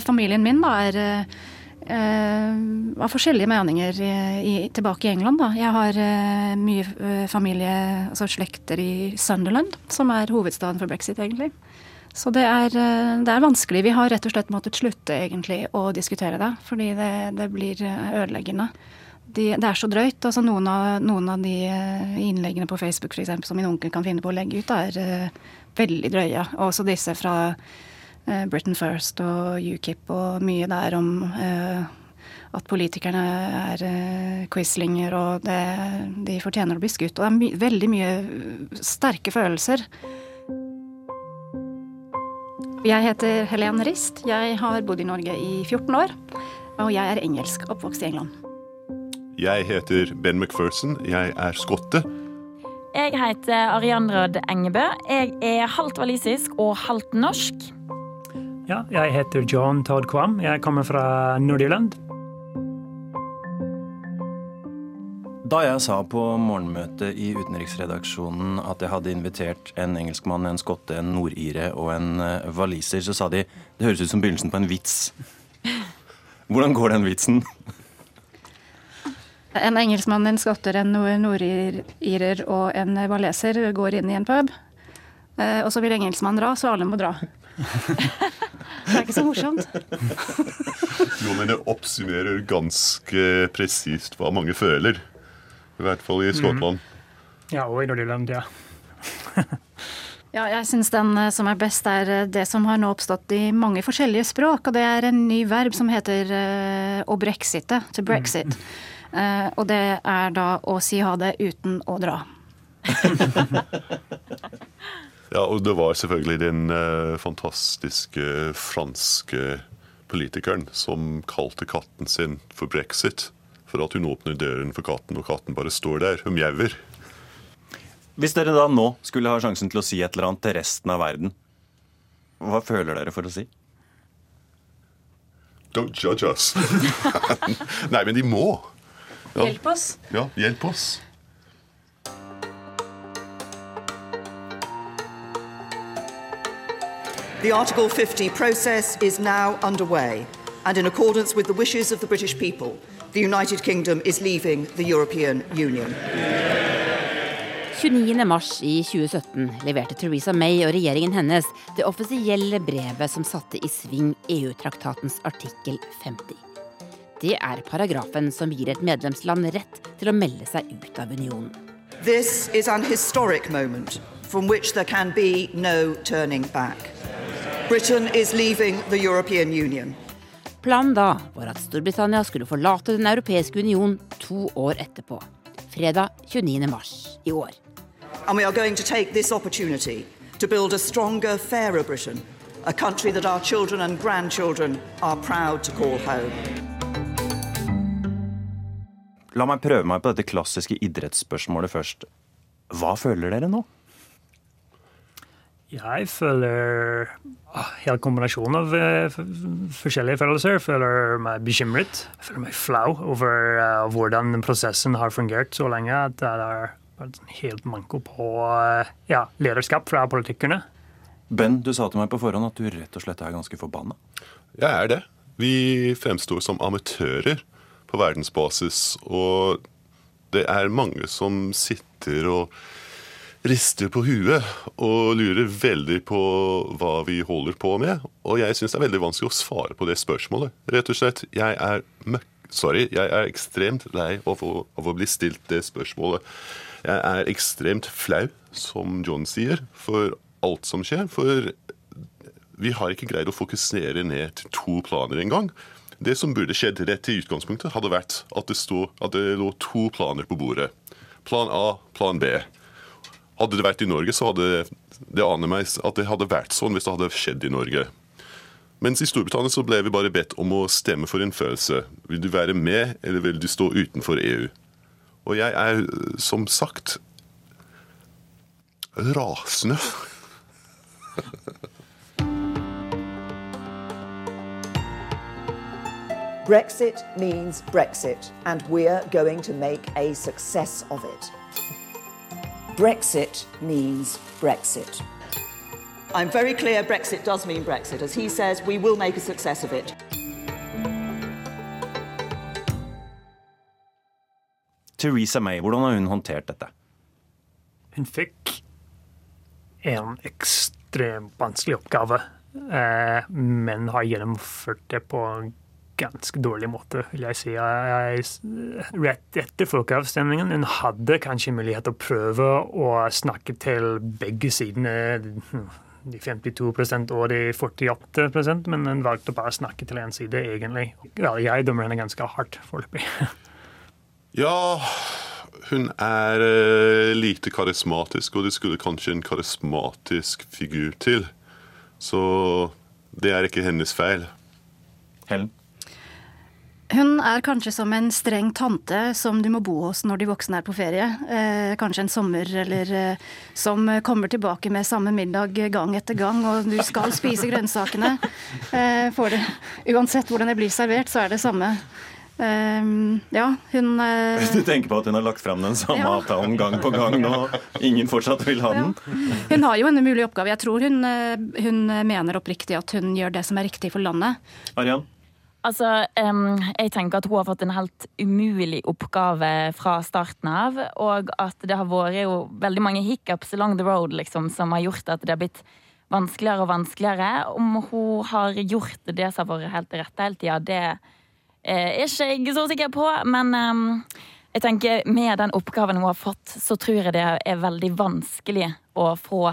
familien min da, er uh, av forskjellige meninger i, i, tilbake i England. Da. Jeg har uh, mye familie, altså slekter i Sunderland, som er hovedstaden for brexit, egentlig. Så det er, det er, vanskelig. Vi har rett og slett måttet slutte egentlig å diskutere det, fordi det, det blir ødeleggende. De, det er så drøyt. altså Noen av, noen av de innleggene på Facebook for eksempel, som min onkel kan finne på å legge ut, er uh, veldig drøye. Også disse fra uh, Britain First og UKIP og mye der om uh, at politikerne er quislinger og det, de fortjener å bli skutt. Og det er my veldig mye sterke følelser. Jeg heter Helen Rist. Jeg har bodd i Norge i 14 år. Og jeg er engelsk, oppvokst i England. Jeg heter Ben McPherson. Jeg er skotte. Jeg heter Arianrød Engebø. Jeg er halvt walisisk og halvt norsk. Ja, jeg heter John Todd Kvam. Jeg kommer fra Nord-Irland. Da jeg sa på morgenmøtet i utenriksredaksjonen at jeg hadde invitert en engelskmann, en skotte, en nordire og en eh, waliser, så sa de det høres ut som begynnelsen på en vits. (laughs) Hvordan går den vitsen? En engelskmann, en skotter, en nordirer og en waleser går inn i en pub. Eh, og så vil engelskmannen dra, så alle må dra. det er ikke så morsomt. jo, men det oppsummerer ganske presist hva mange føler. I hvert fall i Skottland. Mm. Ja, og i Nordirland, ja. (laughs) Ja, jeg syns den eh, som er best, er eh, det som har nå oppstått i mange forskjellige språk. Og det er en ny verb som heter å brexite. To brexit. Mm. Eh, og det er da å si ha det uten å dra. (laughs) ja, og det var selvfølgelig den uh, fantastiske franske politikeren som kalte katten sin for brexit. For at hun åpner døren for katten, og katten bare står der og mjauer. Hvis dere da nå skulle ha sjansen til å si et eller annet til resten av verden, hva føler dere for å si? Don't judge us. (laughs) Nei, men de må. Ja. Hjelp oss. Ja, hjelp oss. The Article 50 process is now underway, and in accordance with the wishes of the British people, the United Kingdom is leaving the European Union. 29. mars i 2017 leverte Theresa May og regjeringen hennes det offisielle brevet som satte i sving EU-traktatens artikkel 50. Det er paragrafen som gir et medlemsland rett til å melde seg ut av unionen. This is an historic moment from which there can be no turning back. Britain is leaving the European Union. Planen da var at Storbritannia skulle forlate Den europeiske union to år etterpå. Fredag 29. mars i år. And we are going to take this opportunity to build a stronger, fairer Britain, a country that our children and grandchildren are proud to call home. La meg prøve meg på dette klassiske idrettsspørsmålet først. Hva føler dere nå? Jeg føler ah, hele kombinasjonen av uh, forskjellige følelser. Jeg føler meg bekymret. Jeg føler meg flau over uh, hvordan prosessen har fungert så lenge. At det er vært helt manko på uh, ja, lederskap fra politikerne. Ben, du sa til meg på forhånd at du rett og slett er ganske forbanna. Jeg er det. Vi fremstår som amatører på verdensbasis. Og det er mange som sitter og rister på huet og lurer veldig på hva vi holder på med. Og jeg syns det er veldig vanskelig å svare på det spørsmålet. Rett og slett, jeg er møkk... Sorry, jeg er ekstremt lei av å, bli stilt det spørsmålet. Jeg er ekstremt flau, som John sier, for alt som skjer. For vi har ikke greid å fokusere ned til to planer engang. Det som burde skjedd rett i utgangspunktet, hadde vært at det, stod, at det lå to planer på bordet. Plan A, plan B. Hadde det vært i Norge, så hadde det aner meg at det hadde vært sånn hvis det hadde skjedd i Norge. Mens i Storbritannia så ble vi bare bedt om å stemme for en følelse. Vil du være med, eller vil du stå utenfor EU? Og jeg er, som sagt, rasende. (laughs) Brexit means Brexit, and we're going to make a success of it. Brexit means Brexit. I'm very clear Brexit does mean Brexit. As he says, we will make a success of it. Theresa May, hvordan har hun håndtert dette? Hun fikk en ekstremt vanskelig oppgave, eh, men har gjennomført det på en ganske dårlig måte, vil jeg si. Jeg, rett etter folkeavstemningen hun hadde kanskje mulighet til å prøve å snakke til begge sidene, de 52% og de 48% men hun valgte bare å snakke til én side, egentlig. Ja, jeg dømmer henne ganske hardt foreløpig. (laughs) Ja, hun er eh, lite karismatisk, og det skulle kanskje en karismatisk figur til. Så det er ikke hennes feil. Helen? Hun er kanskje som en streng tante som du må bo hos når de voksne er på ferie. Eh, kanskje en sommer, eller eh, som kommer tilbake med samme middag gang etter gang, og du skal spise grønnsakene. Eh, får det. Uansett hvordan det blir servert, så er det samme. Um, ja, hun uh... Du tenker på at hun har lagt fram den samme ja. avtalen gang på gang nå? Ingen fortsatt vil ha den? Ja. Hun har jo en umulig oppgave. Jeg tror hun, eh, hun, mener oppriktig at hun gjør det som er riktig for landet. Arian? Altså, jeg tenker at hun har fått en helt umulig oppgave fra starten av. Og at det har vært jo veldig mange hiccups along the road liksom, som har gjort at det har blitt vanskeligere og vanskeligere. Om hun har gjort det som har vært helt rett hele tida, det er ikke jeg så sikker på, men jeg tenker med den oppgaven hun har fått, så tror jeg det er veldig vanskelig å få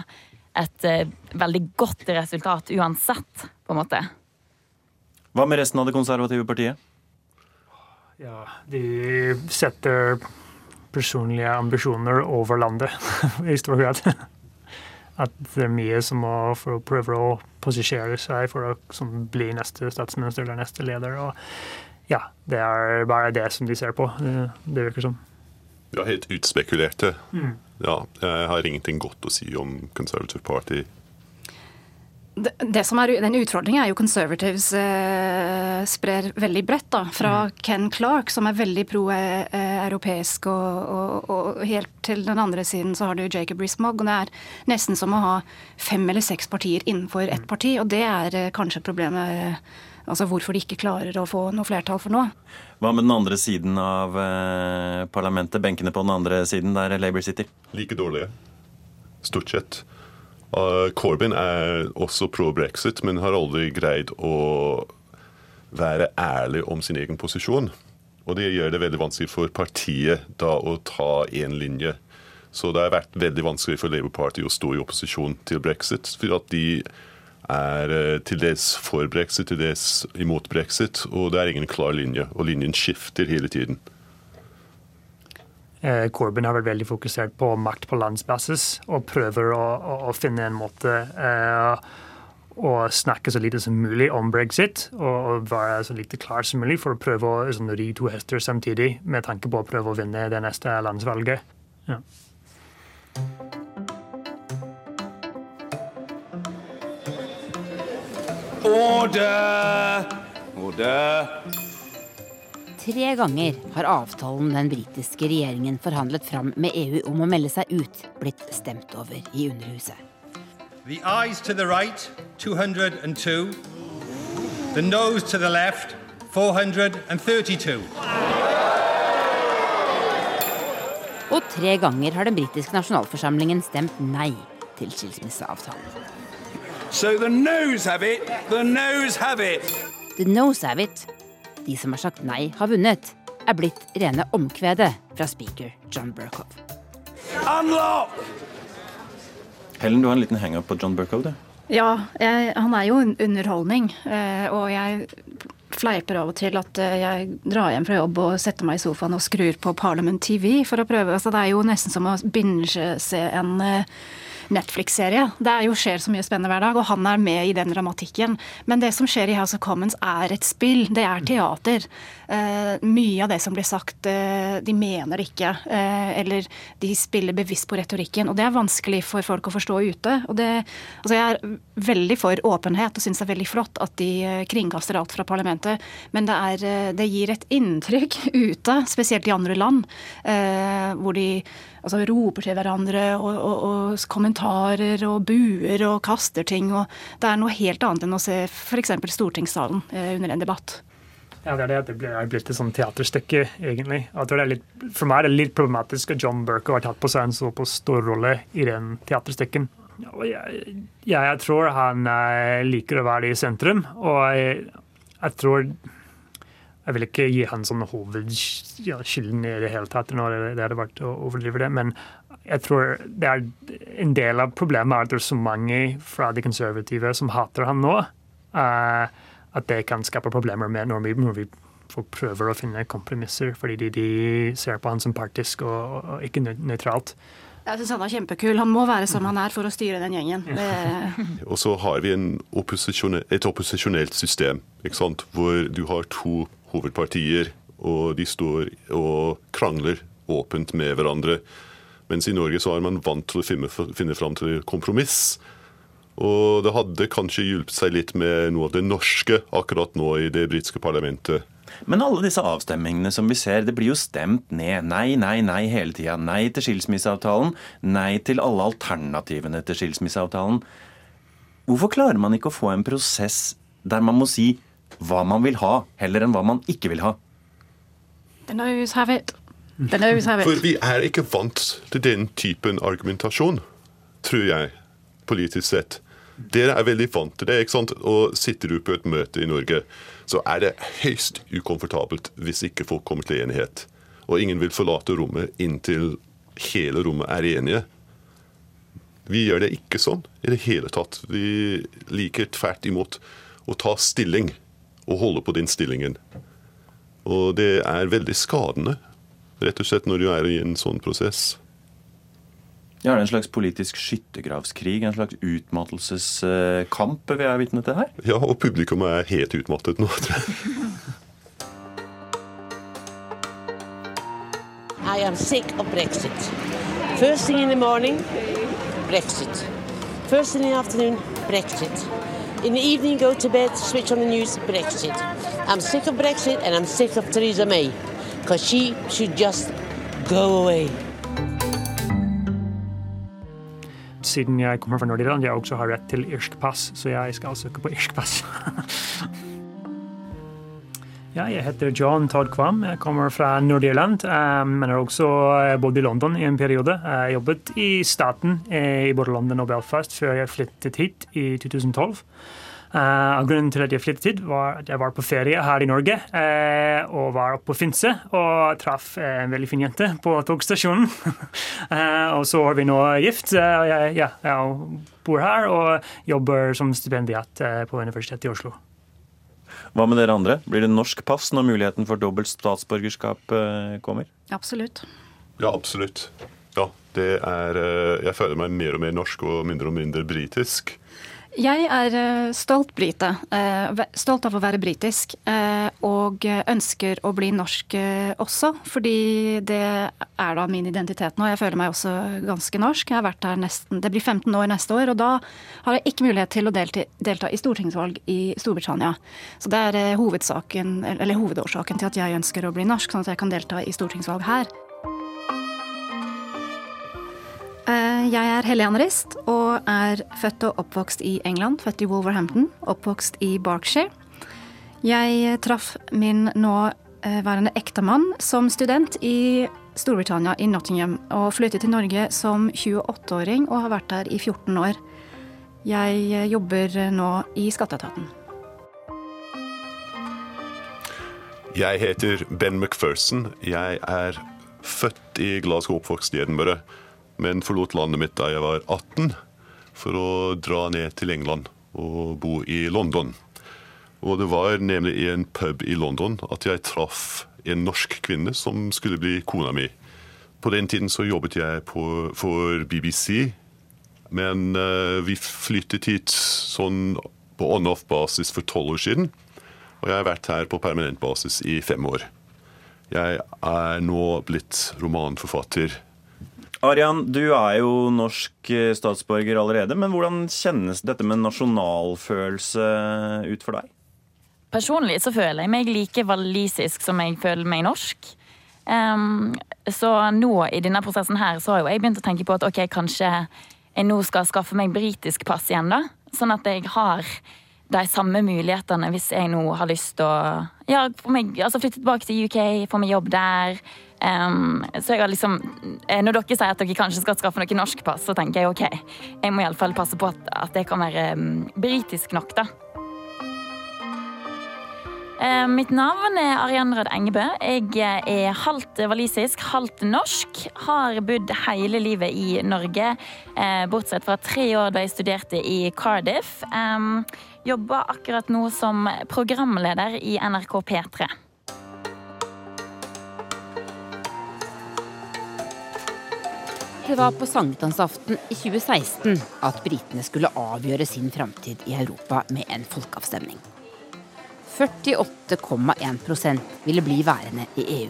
et uh, veldig godt resultat uansett, på en måte. Hva med resten av det konservative partiet? Ja, de setter personlige ambisjoner over landet, (laughs) i stor grad. At det er mye som må for å prøve å posisjonere seg for å bli neste statsminister eller neste leder. og ja, det er bare det som de ser på. Det virker som. Ja, helt utspekulerte. Mm. Ja, jeg har ingenting godt å si om Conservative Party. Det, det som er, Den utfordringen er jo Conservatives eh, sprer veldig bredt. da, Fra mm. Ken Clark, som er veldig pro-europeisk, eh, og, og, og, helt til den andre siden så har du Jacob Rees-Mogg. og Det er nesten som å ha fem eller seks partier innenfor ett mm. parti, og det er eh, kanskje problemet Altså hvorfor de ikke klarer å få noe flertall for noe. Hva med den andre siden av eh, parlamentet? Benkene på den andre siden, der Labour sitter? Like dårlige. Stort sett. Uh, Corbyn er også pro brexit, men har aldri greid å være ærlig om sin egen posisjon. Og det gjør det veldig vanskelig for partiet da å ta én linje. Så det har vært veldig vanskelig for Labour Party å stå i opposisjon til brexit. For at de er eh, til dels for brexit, til dels imot brexit. Og det er ingen klar linje, og linjen skifter hele tiden. Eh, Corbyn har vært veldig fokusert på makt på landsbasis og prøver å, å, å finne en måte eh, å snakke så lite som mulig om brexit og være så lite klar som mulig for å prøve å sånn, ri to hester samtidig med tanke på å prøve å vinne det neste landsvalget. Ja. Order! Order! Tre ganger har avtalen den britiske regjeringen forhandlet fram med EU om å melde seg ut, blitt stemt over i Underhuset. The eyes to the right, 202. The nose to the left, 432. Og tre ganger har den britiske nasjonalforsamlingen stemt nei til skilsmisseavtalen. So the nose have it, the nose have it. The nose have it. De som har sagt nei, har vunnet, er blitt rene omkvedet fra speaker John Burkov. Unlock! Helen, du har en liten henger på John Burkov, du? Ja, jeg, han er jo underholdning. Eh, og jeg fleiper av og til at eh, jeg drar hjem fra jobb og setter meg i sofaen og skrur på Parliament TV for å prøve. Altså, det er jo nesten som å binge-se en uh, Netflix-serie. Det er jo skjer så mye spennende hver dag, og han er med i den dramatikken. Men det som skjer i House of Commons er et spill. Det er teater. Uh, mye av det som blir sagt, uh, de mener ikke. Uh, eller de spiller bevisst på retorikken. Og det er vanskelig for folk å forstå ute. Og det, altså jeg er veldig for åpenhet og syns det er veldig flott at de kringkaster alt fra parlamentet. Men det, er, det gir et inntrykk (laughs) ute, spesielt i andre land, hvor de altså roper til hverandre og, og, og kommentarer og buer og kaster ting. og Det er noe helt annet enn å se f.eks. stortingssalen eh, under en debatt. Ja, det er det. Det er blitt et sånt teaterstykke, egentlig. Litt, for meg er det litt problematisk at John Burke har tatt på seg en såpass stor rolle i den teaterstykken. Jeg, jeg, tror han eh, liker å være i sentrum, og jeg, jeg tror jeg vil ikke gi han som hovedskylden i det hele tatt. når det hadde vært å overdrive det, Men jeg tror det er en del av problemet er at det er så mange fra de konservative som hater han nå. Uh, at det kan skape problemer med når vi, når vi folk prøver å finne kompromisser, fordi de, de ser på han som partisk og, og ikke nøytralt. Jeg syns han er kjempekul. Han må være som han er for å styre den gjengen. (laughs) og så har vi opposisjon, et opposisjonelt system, hvor du har to hovedpartier, og de står og krangler åpent med hverandre. Mens i Norge så er man vant til å finne, finne fram til kompromiss. Og det hadde kanskje hjulpet seg litt med noe av det norske akkurat nå i det britiske parlamentet. Men alle disse avstemmingene som vi ser, det blir jo stemt ned. Nei, nei, nei hele tida. Nei til skilsmisseavtalen. Nei til alle alternativene til skilsmisseavtalen. Hvorfor klarer man ikke å få en prosess der man må si hva man vil ha, heller enn hva man ikke vil ha? The nose have it. For vi er ikke vant til den typen argumentasjon, tror jeg, politisk sett. Dere er veldig vant til det. ikke sant? Og sitter du på et møte i Norge, så er det høyst ukomfortabelt hvis ikke folk kommer til enighet. Og ingen vil forlate rommet inntil hele rommet er enige. Vi gjør det ikke sånn i det hele tatt. Vi liker tvert imot å ta stilling og holde på den stillingen. Og det er veldig skadende, rett og slett, når du er i en sånn prosess. Ja, er det en slags politisk skyttergravskrig? En slags utmattelseskamp vi er vitne til her? Ja, og publikum er helt utmattet nå, tror jeg. I am sick of Brexit. First thing in the morning, Brexit. First thing in the afternoon, Brexit. In the evening, go to bed, switch on the news, Brexit. I'm sick of Brexit and I'm sick of Theresa May. Because she should just go away. siden jeg kommer fra Nord-Irland, jeg også har rett til irsk pass, så jeg skal søke på irsk pass. (laughs) ja, jeg heter John Todd Kvam. Jeg kommer fra Nord-Irland, um, men har også eh, bodd i London i en periode. Jeg jobbet i staten eh, i både London og Belfast før jeg flyttet hit i 2012. Uh, grunnen til at jeg flyttet hit, var at jeg var på ferie her i Norge uh, og var oppe på Finse og traff en veldig fin jente på togstasjonen. uh, (laughs) og så er vi nå gift. Jeg, ja, jeg, bor her og jobber som stipendiat på Universitetet i Oslo. Hva med dere andre? Blir det norsk pass når muligheten for dobbelt statsborgerskap kommer? Absolutt. Ja, absolutt. Ja, det er Jeg føler meg mer og mer norsk og mindre og mindre britisk. Jeg er eh, stolt brite. Eh, stolt av å være britisk. Eh, og ønsker å bli norsk også, fordi det er da min identitet nå. Jeg føler meg også ganske norsk. Jeg har vært her nesten, Det blir 15 år neste år, og da har jeg ikke mulighet til å delta, i stortingsvalg i Storbritannia. Så det er hovedsaken, eller hovedårsaken til at jeg ønsker å bli norsk, sånn at jeg kan delta i stortingsvalg her. Eh, jeg er Helene Rist og er født og oppvokst i England. Født i Wolverhampton, oppvokst i Berkshire. Jeg traff min nåværende ektemann som student i Storbritannia, i Nottingham, og flyttet til Norge som 28-åring og har vært der i 14 år. Jeg jobber nå i skatteetaten. Jeg heter Ben McPherson. Jeg er født i Glasgow, oppvokst i Edinburgh men forlot landet mitt da jeg var 18 for å dra ned til England og bo i London. Og det var nemlig i en pub i London at jeg traff en norsk kvinne som skulle bli kona mi. På den tiden så jobbet jeg på, for BBC, men uh, vi flyttet hit sånn på on-off-basis for tolv år siden. Og jeg har vært her på permanent basis i fem år. Jeg er nå blitt romanforfatter Arian, du er jo norsk eh, statsborger allerede, men hvordan kjennes dette med nasjonalfølelse ut for deg? Personlig så føler jeg meg like walisisk som jeg føler meg norsk. Um, så nå i denne prosessen her så har jo jeg begynt å tenke på at ok, kanskje jeg nå skal skaffe meg britisk pass igjen, da. Sånn at jeg har de samme mulighetene hvis jeg nå har lyst til å ja, meg, altså flytte tilbake til UK, få meg jobb der. Um, så jeg har liksom eh, Når dere sier at dere kanskje skal skaffe noe norsk pass, så tenker jeg OK, jeg må iallfall passe på at, at det kan være um, britisk nok, da. Mitt navn er Arian Rød Engebø. Jeg er halvt walisisk, halvt norsk. Har bodd hele livet i Norge, uh, bortsett fra tre år da jeg studerte i Cardiff. Jobber akkurat nå som programleder i NRK P3. Det var på sankthansaften i 2016 at britene skulle avgjøre sin framtid i Europa med en folkeavstemning. 48,1% ville bli værende i EU.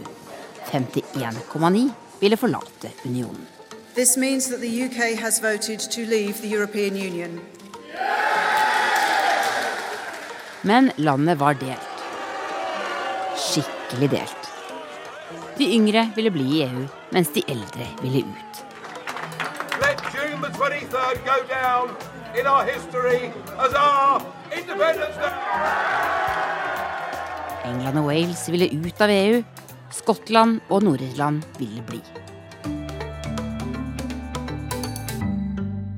51,9 ville forlate unionen. This means that the UK has voted to leave the European Union. Men landet var delt. Skikkelig delt. De yngre ville bli i EU, mens de eldre ville ut. Let June the 23rd go down in our history as our Independence Day. England og Wales ville ut av EU. Skottland og Nord-Irland ville bli.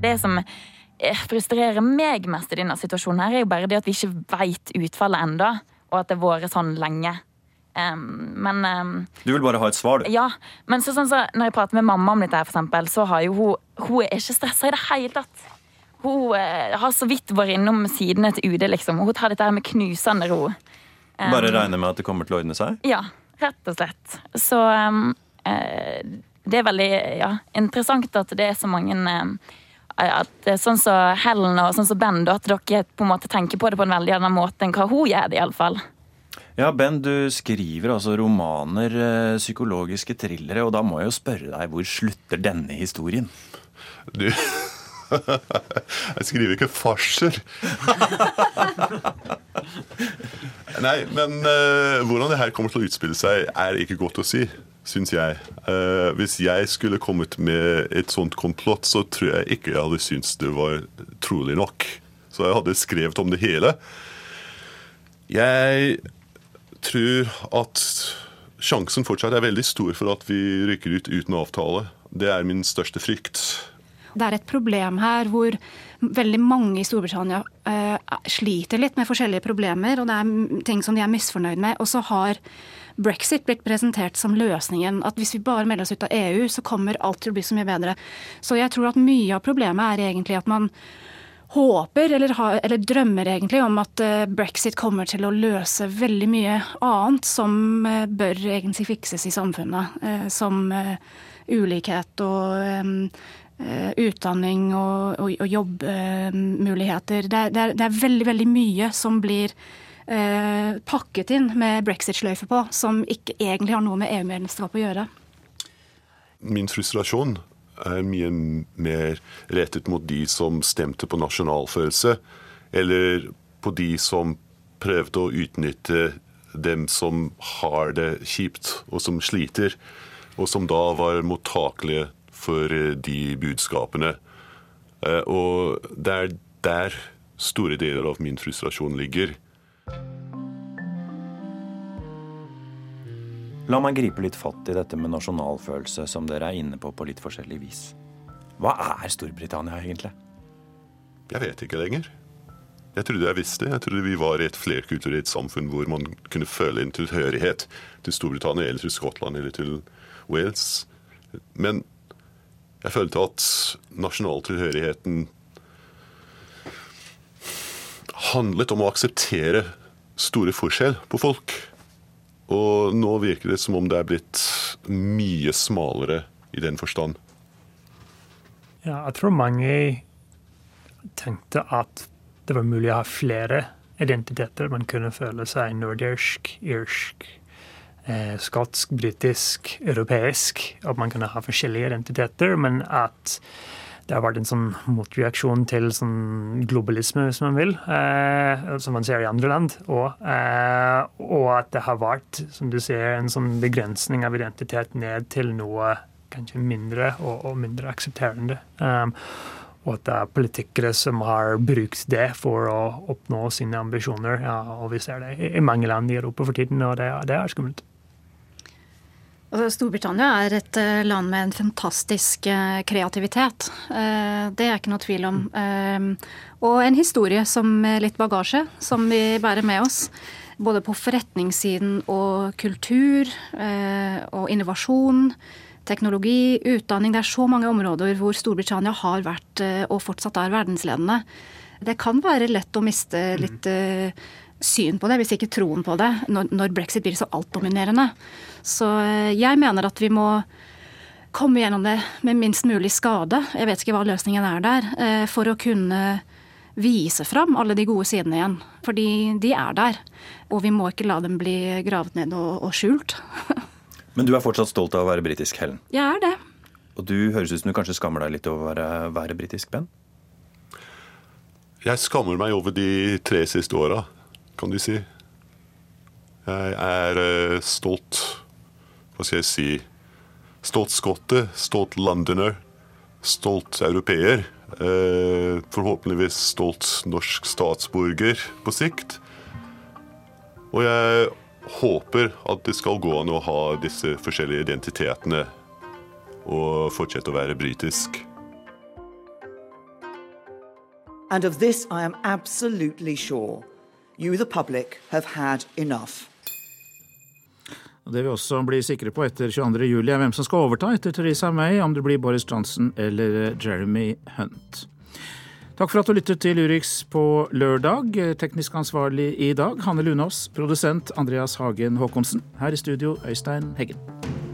Det som eh, frustrerer meg mest i denne situasjonen, her er jo bare det at vi ikke veit utfallet enda, og at det har vært sånn lenge. Um, men um, Du vil bare ha et svar, du? Ja. Men så, sånn, så, når jeg prater med mamma om dette, her, for eksempel, så har jo hun Hun er ikke stressa i det hele tatt. Hun uh, har så vidt vært innom sidene til UD, liksom. Hun tar dette her med knusende ro. Um, Bare regner med at det kommer til å ordne seg? Ja, rett og slett. Så uh, det er veldig ja, interessant at det er så mange at Sånn som så Helen og sånn som så Ben, at dere på en måte tenker på det på en veldig annen måte enn hva hun gjør. det i alle fall. Ja, Ben, du skriver altså romaner, psykologiske thrillere, og da må jeg jo spørre deg, hvor slutter denne historien? Du (laughs) Jeg skriver ikke farser. (laughs) Nei, men uh, hvordan det her kommer til å utspille seg, er ikke godt å si, syns jeg. Uh, hvis jeg skulle kommet med et sånt komplott, så tror jeg ikke jeg hadde syntes det var trolig nok. Så jeg hadde skrevet om det hele. Jeg tror at sjansen fortsatt er veldig stor for at vi rykker ut uten avtale. Det er min største frykt. Det er et problem her hvor veldig mange i Storbritannia uh, sliter litt med forskjellige problemer, og det er ting som de er misfornøyd med. Og så har brexit blitt presentert som løsningen. At hvis vi bare melder oss ut av EU, så kommer alt til å bli så mye bedre. Så jeg tror at mye av problemet er egentlig at man håper, eller, har, eller drømmer egentlig, om at uh, brexit kommer til å løse veldig mye annet som uh, bør egentlig fikses i samfunnet. som ulikhet og utdanning og, og, og jobbmuligheter. Det, det, det, er veldig veldig mye som blir pakket inn med brexit-sløyfe på, som ikke egentlig har noe med EU-medlemskap å gjøre. Min frustrasjon er mye mer rettet mot de som stemte på nasjonalfølelse, eller på de som prøvde å utnytte dem som har det kjipt, og som sliter, og som da var mottakelige for de budskapene. Og det er der store deler av min frustrasjon ligger. La meg gripe litt fatt i dette med nasjonalfølelse, som dere er inne på på litt forskjellig vis. Hva er Storbritannia egentlig? Jeg vet ikke lenger. Jeg trodde jeg visste. Jeg trodde vi var i et flerkulturelt samfunn hvor man kunne føle en tilhørighet til Storbritannia eller til Skottland eller til Wales. Men jeg følte at nasjonaltilhørigheten handlet om å akseptere store forskjell på folk. Og nå virker det som om det er blitt mye smalere i den forstand. Ja, jeg tror mange tenkte at det var mulig å ha flere identiteter. Man kunne føle seg nordirsk, irsk, eh, skotsk, britisk, europeisk. At man kunne ha forskjellige identiteter, men at det har vært en sånn motreaksjon til sånn globalisme, hvis man vil, eh, som man ser i andre land. Og, eh, og, at det har vært, som du ser, en sånn begrensning av identitet ned til noe kanskje mindre og, og mindre aksepterende. Um, og at det er politikere som har brukt det for å oppnå sine ambisjoner. Ja, og vi ser det i mange land i Europa for tiden, og det, det er skummelt. Altså, Storbritannia er et eh, land med en fantastisk eh, kreativitet. Eh, det er ikke noe tvil om. Og en historie som med litt bagasje, som vi bærer med oss. Både på forretningssiden og kultur og innovasjon teknologi, utdanning. Det er så mange områder hvor Storbritannia har vært og fortsatt er verdensledende. Det kan være lett å miste litt syn på det, hvis ikke troen på det, når, brexit blir så altdominerende. Så eh, jeg mener at vi må komme gjennom det med minst mulig skade. Jeg vet ikke hva løsningen er der. Eh, for å kunne vise fram alle de gode sidene igjen. Fordi de er der. Og vi må ikke la dem bli gravet ned og, og skjult. (laughs) Men du er fortsatt stolt av å være britisk, Helen? Jeg er det. Og du høres ut som du kanskje skammer deg litt over å være, være britisk, Ben? Jeg skammer meg over de tre siste åra kan du si. Jeg er uh, stolt Hva skal jeg si Stolt skotte, stolt londoner, stolt europeer. Uh, forhåpentligvis stolt norsk statsborger på sikt. Og jeg håper at det skal gå an å ha disse forskjellige identitetene og fortsette å være britisk. And of this I am absolutely sure you, the public, have had enough. Det vi også blir sikre på etter 22.07, er hvem som skal overta etter Theresa May, om det blir Boris Johnson eller Jeremy Hunt. Takk for at du lyttet til Urix på lørdag. Teknisk ansvarlig i dag, Hanne Lunås. Produsent Andreas Hagen Haakonsen. Her i studio, Øystein Heggen.